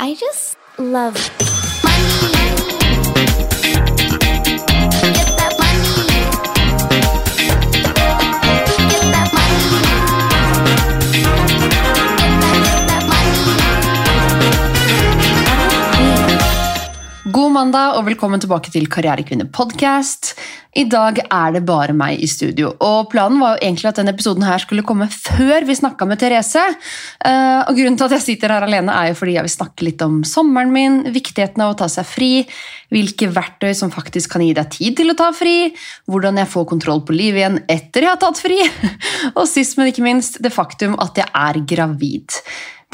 I just love money. Mandag og velkommen tilbake til Karrierekvinner podcast. I dag er det bare meg i studio. og Planen var jo egentlig at denne episoden her skulle komme før vi snakka med Therese. Eh, og Grunnen til at jeg sitter her alene er jo fordi jeg vil snakke litt om sommeren min, viktigheten av å ta seg fri, hvilke verktøy som faktisk kan gi deg tid til å ta fri, hvordan jeg får kontroll på livet igjen etter jeg har tatt fri, og sist, men ikke minst, det faktum at jeg er gravid.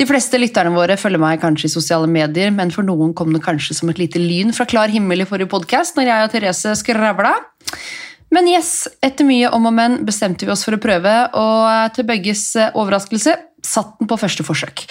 De fleste lytterne våre følger meg kanskje i sosiale medier, men for noen kom det kanskje som et lite lyn fra klar himmel i forrige podkast, når jeg og Therese skravla. Men yes, etter mye om og men bestemte vi oss for å prøve, og til begges overraskelse satt den på første forsøk.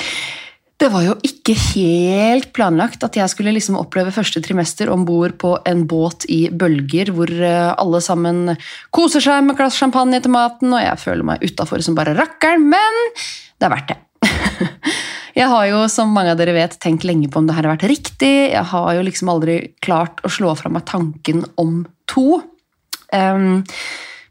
Det var jo ikke helt planlagt at jeg skulle liksom oppleve første trimester om bord på en båt i bølger, hvor eh, alle sammen koser seg med glass champagne til maten, og jeg føler meg utafor som bare rakkeren, men det er verdt det. Jeg har jo, som mange av dere vet, tenkt lenge på om det her har vært riktig. Jeg har jo liksom aldri klart å slå fra meg tanken om to. Um,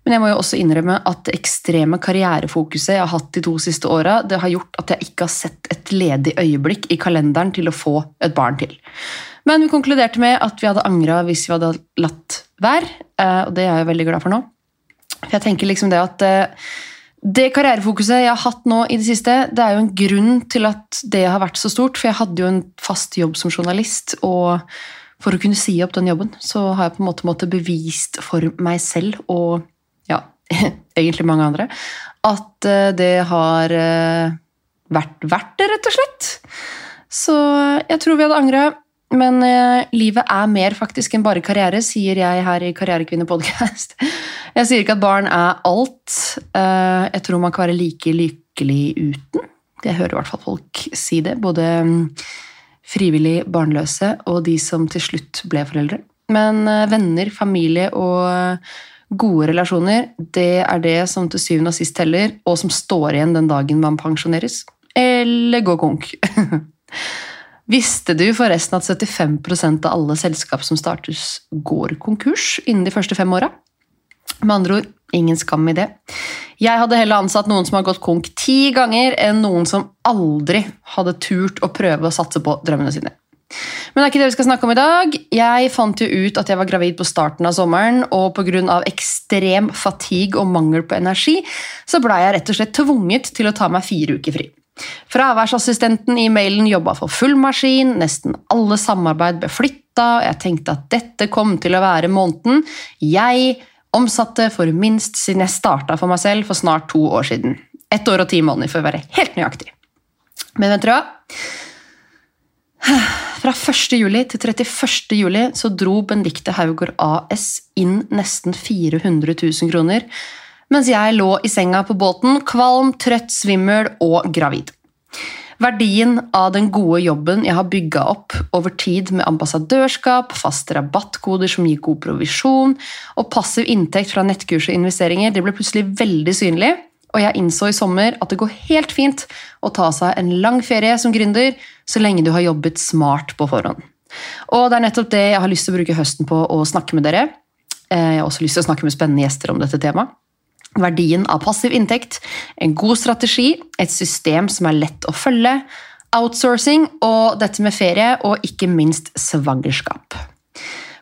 men jeg må jo også innrømme at det ekstreme karrierefokuset jeg har hatt de to siste åra, har gjort at jeg ikke har sett et ledig øyeblikk i kalenderen til å få et barn til. Men vi konkluderte med at vi hadde angra hvis vi hadde latt være, eh, og det er jeg veldig glad for nå. For jeg tenker liksom det at eh, det karrierefokuset jeg har hatt nå i det siste, det er jo en grunn til at det har vært så stort. For jeg hadde jo en fast jobb som journalist, og for å kunne si opp den jobben, så har jeg på en måte måttet bevist for meg selv og ja, egentlig mange andre, at eh, det har eh, vært verdt det, rett og slett. Så jeg tror vi hadde angra. Men eh, livet er mer faktisk enn bare karriere, sier jeg her i Karrierekvinne podcast. Jeg sier ikke at barn er alt. Eh, jeg tror man kan være like lykkelig uten. Jeg hører i hvert fall folk si det. Både mm, frivillig barnløse og de som til slutt ble foreldre. Men eh, venner, familie og gode relasjoner, det er det som til syvende og sist teller, og som står igjen den dagen man pensjoneres. Eller går konk. Visste du forresten at 75% av alle selskap som startes, går konkurs innen de første fem åra? Med andre ord, ingen skam i det. Jeg hadde heller ansatt noen som har gått konk ti ganger, enn noen som aldri hadde turt å prøve å satse på drømmene sine. Men det er ikke det vi skal snakke om i dag. Jeg fant jo ut at jeg var gravid på starten av sommeren, og pga. ekstrem fatigue og mangel på energi, så blei jeg rett og slett tvunget til å ta meg fire uker fri. Fraværsassistenten i mailen jobba for full maskin, nesten alle samarbeid ble flytta, og jeg tenkte at dette kom til å være måneden jeg omsatte for minst siden jeg starta for meg selv for snart to år siden. Ett år og ti måneder, for å være helt nøyaktig. Men vet dere hva? Fra 1. juli til 31. juli så dro Benedicte Haugård AS inn nesten 400 000 kroner, mens jeg lå i senga på båten, kvalm, trøtt, svimmel og gravid. Verdien av den gode jobben jeg har bygga opp over tid med ambassadørskap, faste rabattkoder som gir god provisjon, og passiv inntekt fra nettkurs og investeringer, det ble plutselig veldig synlig, og jeg innså i sommer at det går helt fint å ta seg en lang ferie som gründer, så lenge du har jobbet smart på forhånd. Og det er nettopp det jeg har lyst til å bruke høsten på å snakke med dere. Eh, Jeg har også lyst til å snakke med spennende gjester om dette temaet. Verdien av passiv inntekt, en god strategi, et system som er lett å følge, outsourcing og dette med ferie, og ikke minst svangerskap.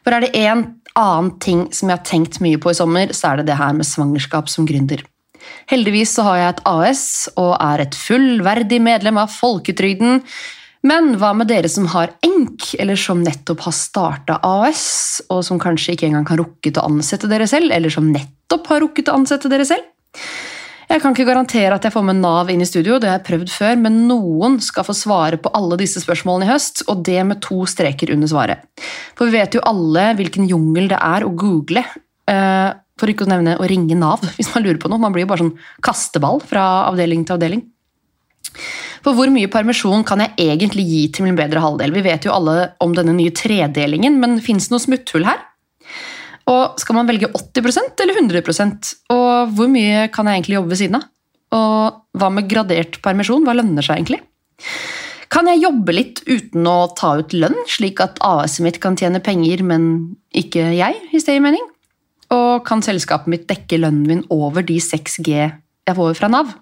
For er det én annen ting som jeg har tenkt mye på i sommer, så er det det her med svangerskap som gründer. Heldigvis så har jeg et AS og er et fullverdig medlem av Folketrygden. Men hva med dere som har ENK, eller som nettopp har starta AS, og som kanskje ikke engang kan rukket å ansette dere selv, eller som nettopp har rukket å ansette dere selv? Jeg kan ikke garantere at jeg får med Nav inn i studio, det har jeg prøvd før, men noen skal få svare på alle disse spørsmålene i høst, og det med to streker under svaret. For vi vet jo alle hvilken jungel det er å google, eh, for ikke å nevne å ringe Nav hvis man lurer på noe. Man blir jo bare sånn kasteball fra avdeling til avdeling. For hvor mye permisjon kan jeg egentlig gi til min bedre halvdel? Vi vet jo alle om denne nye tredelingen, men fins det noe smutthull her? Og skal man velge 80% eller 100% Og hvor mye kan jeg egentlig jobbe ved siden av? Og hva med gradert permisjon? Hva lønner seg egentlig? Kan jeg jobbe litt uten å ta ut lønn, slik at AS-et mitt kan tjene penger, men ikke jeg, hvis det gir mening? Og kan selskapet mitt dekke lønnen min over de 6G jeg får fra Nav?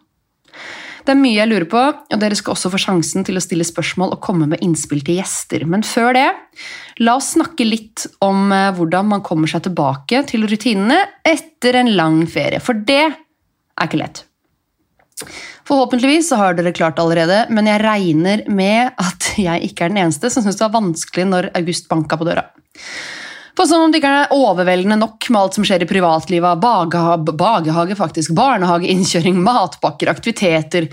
Det er mye jeg lurer på, og dere skal også få sjansen til å stille spørsmål og komme med innspill til gjester. Men før det, la oss snakke litt om eh, hvordan man kommer seg tilbake til rutinene etter en lang ferie, for det er ikke lett. Forhåpentligvis har dere klart det allerede, men jeg regner med at jeg ikke er den eneste som syns det var vanskelig når august banka på døra. For som om det ikke er overveldende nok med alt som skjer i privatlivet, bagehage, bagehage faktisk, barnehage, innkjøring, matpakker, aktiviteter,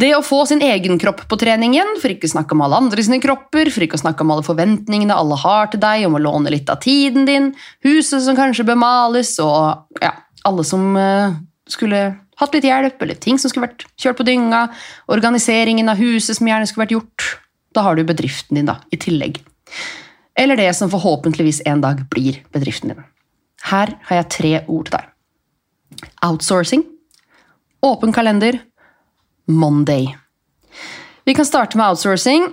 det å få sin egen kropp på trening igjen, for ikke å snakke om alle andre sine kropper, for ikke å snakke om alle forventningene alle har til deg om å låne litt av tiden din, huset som kanskje bør males, og ja, alle som eh, skulle hatt litt hjelp, eller ting som skulle vært kjørt på dynga, organiseringen av huset som gjerne skulle vært gjort. Da har du bedriften din, da, i tillegg. Eller det som forhåpentligvis en dag blir bedriften din. Her har jeg tre ord til deg. Outsourcing, åpen kalender, Monday. Vi kan starte med outsourcing.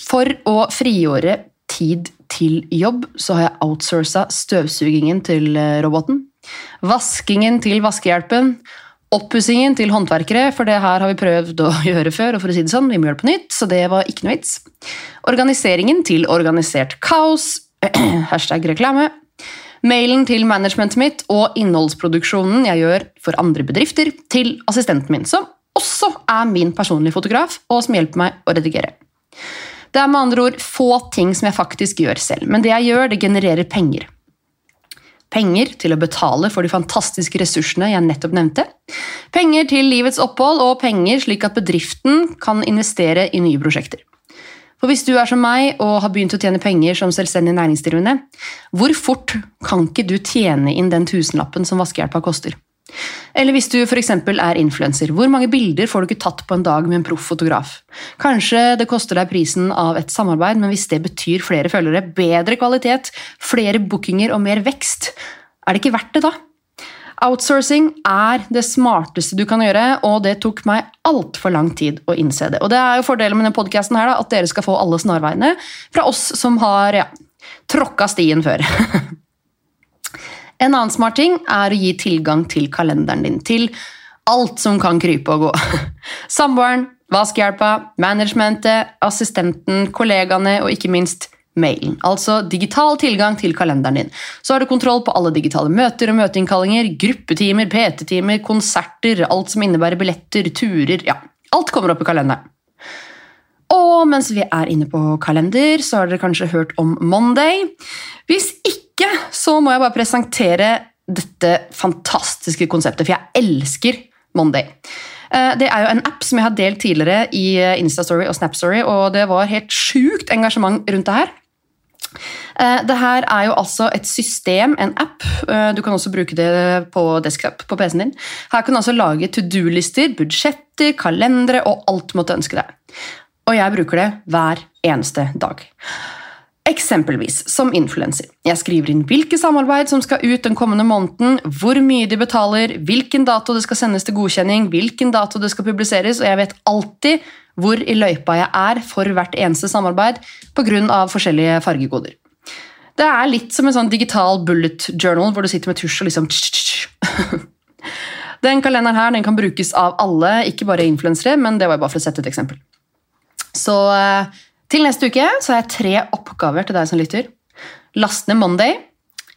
For å frigjøre tid til jobb, så har jeg outsourca støvsugingen til eh, roboten, vaskingen til vaskehjelpen, oppussingen til håndverkere, for det her har vi prøvd å gjøre før, og for å si det sånn, vi må gjøre det på nytt, så det var ikke noe vits. Organiseringen til organisert kaos, hashtag reklame, mailen til managementet mitt og innholdsproduksjonen jeg gjør for andre bedrifter, til assistenten min, som også er min personlige fotograf, og som hjelper meg å redigere. Det er med andre ord få ting som jeg faktisk gjør selv, men det jeg gjør, det genererer penger. Penger til å betale for de fantastiske ressursene jeg nettopp nevnte. Penger til livets opphold, og penger slik at bedriften kan investere i nye prosjekter. For hvis du er som meg og har begynt å tjene penger som selvstendig næringsdrivende, hvor fort kan ikke du tjene inn den tusenlappen som vaskehjelpa koster? Eller hvis du f.eks. er influenser, hvor mange bilder får du ikke tatt på en dag med en proff fotograf? Kanskje det koster deg prisen av et samarbeid, men hvis det betyr flere følgere, bedre kvalitet, flere bookinger og mer vekst, er det ikke verdt det da? Outsourcing er det smarteste du kan gjøre, og det tok meg altfor lang tid å innse det. Og det er jo fordelen med denne podcasten her, at dere skal få alle snarveiene fra oss som har ja, tråkka stien før. En annen smart ting er å gi tilgang til kalenderen din til alt som kan krype og gå. Samboeren, vaskehjelpa, managementet, assistenten, kollegaene og ikke minst mailen. Altså digital tilgang til kalenderen din. Så har du kontroll på alle digitale møter og møteinnkallinger, gruppetimer, PT-timer, konserter, alt som innebærer billetter, turer Ja, alt kommer opp i kalenderen. Og mens vi er inne på kalender, så har dere kanskje hørt om Monday. Hvis ikke, så må jeg bare presentere dette fantastiske konseptet, for jeg elsker Monday. Eh, Det er jo en app som jeg har delt tidligere i eh, Instastory og Snapstory, og det var helt sjukt engasjement rundt det her. Eh, Det her er jo altså et system, en app. Du kan også bruke det på desktop på PC-en din. Her kan du altså lage to do-lister, budsjetter, kalendere og alt du måtte ønske deg. Og jeg bruker det hver eneste dag. Eksempelvis som influenser. Jeg skriver inn hvilke samarbeid som skal ut den kommende måneden, hvor mye de betaler, hvilken dato det skal sendes til godkjenning, hvilken dato det skal publiseres, og jeg vet alltid hvor i løypa jeg er for hvert eneste samarbeid pga. forskjellige fargekoder. Det er litt som en sånn digital bullet journal hvor du sitter med tusj og liksom Den kalenderen her den kan brukes av alle, ikke bare influensere, men det var bare for å sette et eksempel. Så eh, til neste uke så har jeg tre oppgaver til deg som lytter. Last ned Monday,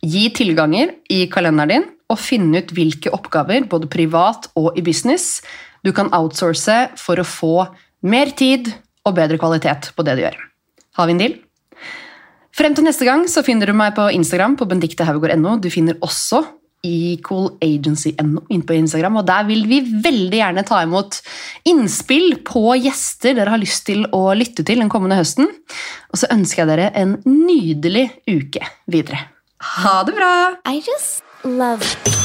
gi tilganger i kalenderen din, og finne ut hvilke oppgaver, både privat og i business, du kan outsource for å få mer tid og bedre kvalitet på det du gjør. Har vi en deal? Frem til neste gang så finner du meg på Instagram på bendiktehaugård.no. Du finner også equalagency.no inn på Instagram, og der vil vi veldig gjerne ta imot innspill på gjester dere har lyst til å lytte til den kommende høsten. Og så ønsker jeg dere en nydelig uke videre. Ha det bra! I just love